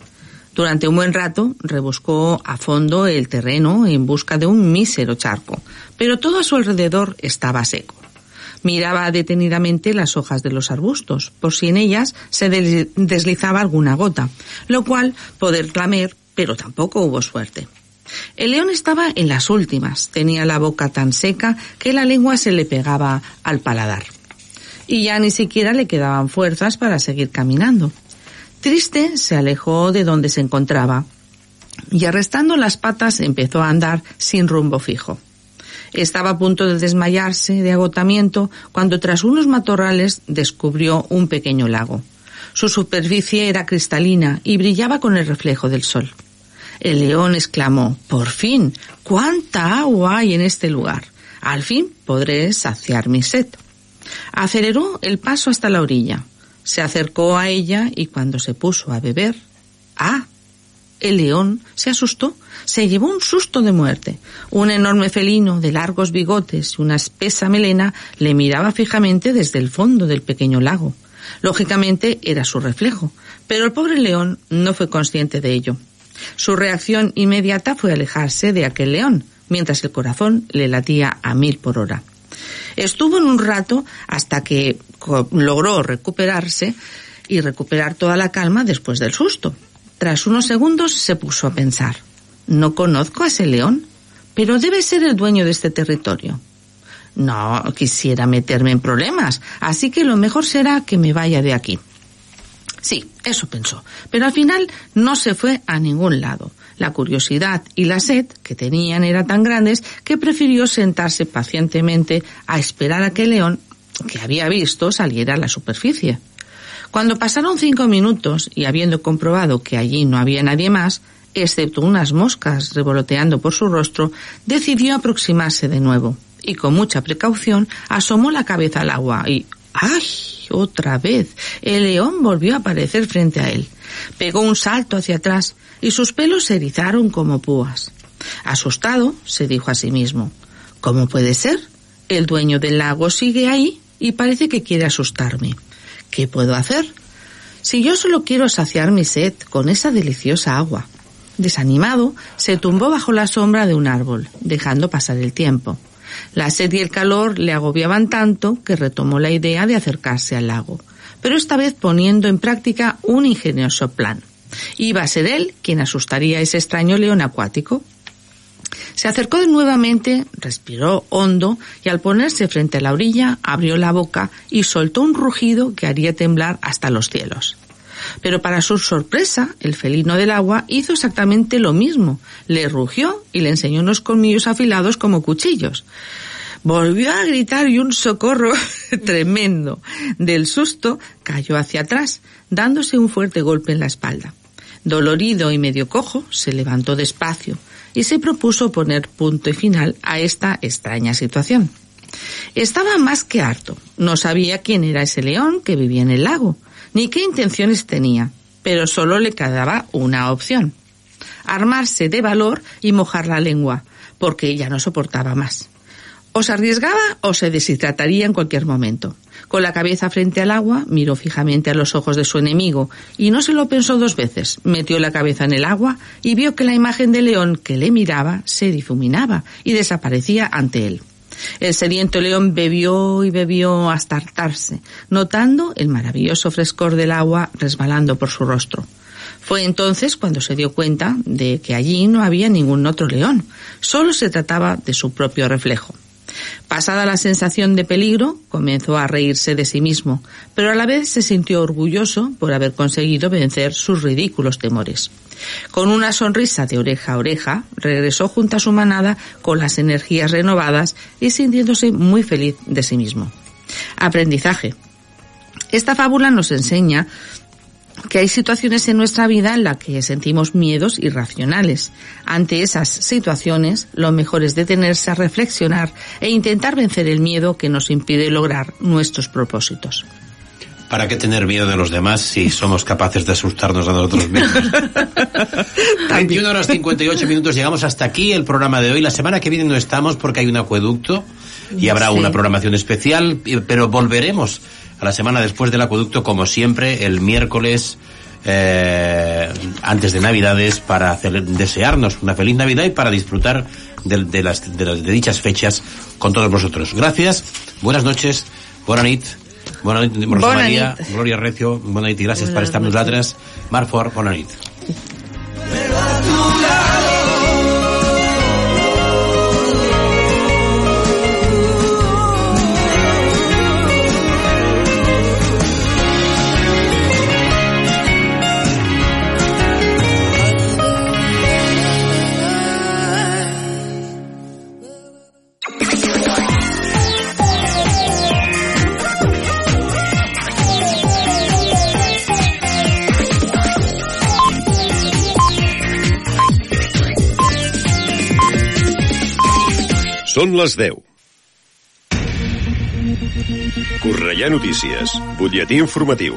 Durante un buen rato rebuscó a fondo el terreno en busca de un mísero charco, pero todo a su alrededor estaba seco. Miraba detenidamente las hojas de los arbustos, por si en ellas se des- deslizaba alguna gota, lo cual poder lamer, pero tampoco hubo suerte. El león estaba en las últimas, tenía la boca tan seca que la lengua se le pegaba al paladar. Y ya ni siquiera le quedaban fuerzas para seguir caminando. Triste se alejó de donde se encontraba y arrestando las patas empezó a andar sin rumbo fijo. Estaba a punto de desmayarse de agotamiento cuando tras unos matorrales descubrió un pequeño lago. Su superficie era cristalina y brillaba con el reflejo del sol. El león exclamó, por fin, cuánta agua hay en este lugar. Al fin podré saciar mi sed. Aceleró el paso hasta la orilla. Se acercó a ella y cuando se puso a beber, ¡ah! El león se asustó, se llevó un susto de muerte. Un enorme felino de largos bigotes y una espesa melena le miraba fijamente desde el fondo del pequeño lago. Lógicamente era su reflejo, pero el pobre león no fue consciente de ello. Su reacción inmediata fue alejarse de aquel león, mientras el corazón le latía a mil por hora. Estuvo en un rato hasta que logró recuperarse y recuperar toda la calma después del susto. Tras unos segundos se puso a pensar, no conozco a ese león, pero debe ser el dueño de este territorio. No quisiera meterme en problemas, así que lo mejor será que me vaya de aquí. Sí, eso pensó. Pero al final no se fue a ningún lado. La curiosidad y la sed que tenían eran tan grandes que prefirió sentarse pacientemente a esperar a que el león que había visto saliera a la superficie. Cuando pasaron cinco minutos y habiendo comprobado que allí no había nadie más, excepto unas moscas revoloteando por su rostro, decidió aproximarse de nuevo y con mucha precaución asomó la cabeza al agua y ¡ay! otra vez. El león volvió a aparecer frente a él. Pegó un salto hacia atrás y sus pelos se erizaron como púas. Asustado, se dijo a sí mismo, ¿cómo puede ser? El dueño del lago sigue ahí y parece que quiere asustarme. ¿Qué puedo hacer? Si yo solo quiero saciar mi sed con esa deliciosa agua. Desanimado, se tumbó bajo la sombra de un árbol, dejando pasar el tiempo. La sed y el calor le agobiaban tanto que retomó la idea de acercarse al lago, pero esta vez poniendo en práctica un ingenioso plan. Iba a ser él quien asustaría a ese extraño león acuático. Se acercó nuevamente, respiró hondo y al ponerse frente a la orilla abrió la boca y soltó un rugido que haría temblar hasta los cielos. Pero para su sorpresa, el felino del agua hizo exactamente lo mismo. Le rugió y le enseñó unos colmillos afilados como cuchillos. Volvió a gritar y un socorro tremendo. Del susto cayó hacia atrás, dándose un fuerte golpe en la espalda. Dolorido y medio cojo, se levantó despacio y se propuso poner punto y final a esta extraña situación. Estaba más que harto. No sabía quién era ese león que vivía en el lago, ni qué intenciones tenía, pero solo le quedaba una opción. Armarse de valor y mojar la lengua, porque ya no soportaba más. O se arriesgaba o se deshidrataría en cualquier momento. Con la cabeza frente al agua, miró fijamente a los ojos de su enemigo y no se lo pensó dos veces. Metió la cabeza en el agua y vio que la imagen del león que le miraba se difuminaba y desaparecía ante él. El sediento león bebió y bebió hasta hartarse, notando el maravilloso frescor del agua resbalando por su rostro. Fue entonces cuando se dio cuenta de que allí no había ningún otro león, solo se trataba de su propio reflejo. Pasada la sensación de peligro, comenzó a reírse de sí mismo, pero a la vez se sintió orgulloso por haber conseguido vencer sus ridículos temores. Con una sonrisa de oreja a oreja, regresó junto a su manada con las energías renovadas y sintiéndose muy feliz de sí mismo. Aprendizaje. Esta fábula nos enseña que hay situaciones en nuestra vida en las que sentimos miedos irracionales. Ante esas situaciones, lo mejor es detenerse a reflexionar e intentar vencer el miedo que nos impide lograr nuestros propósitos. ¿Para qué tener miedo de los demás si somos capaces de asustarnos a nosotros mismos? 21 horas 58 minutos, llegamos hasta aquí el programa de hoy. La semana que viene no estamos porque hay un acueducto y habrá Sí. una programación especial, pero volveremos a la semana después del acueducto, como siempre, el miércoles eh, antes de Navidades, para hacer- desearnos una feliz Navidad y para disfrutar de, de las, de las- de dichas fechas con todos vosotros. Gracias, buenas noches, buena nit, buena nit, Rosa Bona Maria, nit. Gloria Recio, buena nit gràcies per Buenas estar nosaltres. Marc Fort, bona nit. Són les 10. Correia Notícies, butlletí informatiu.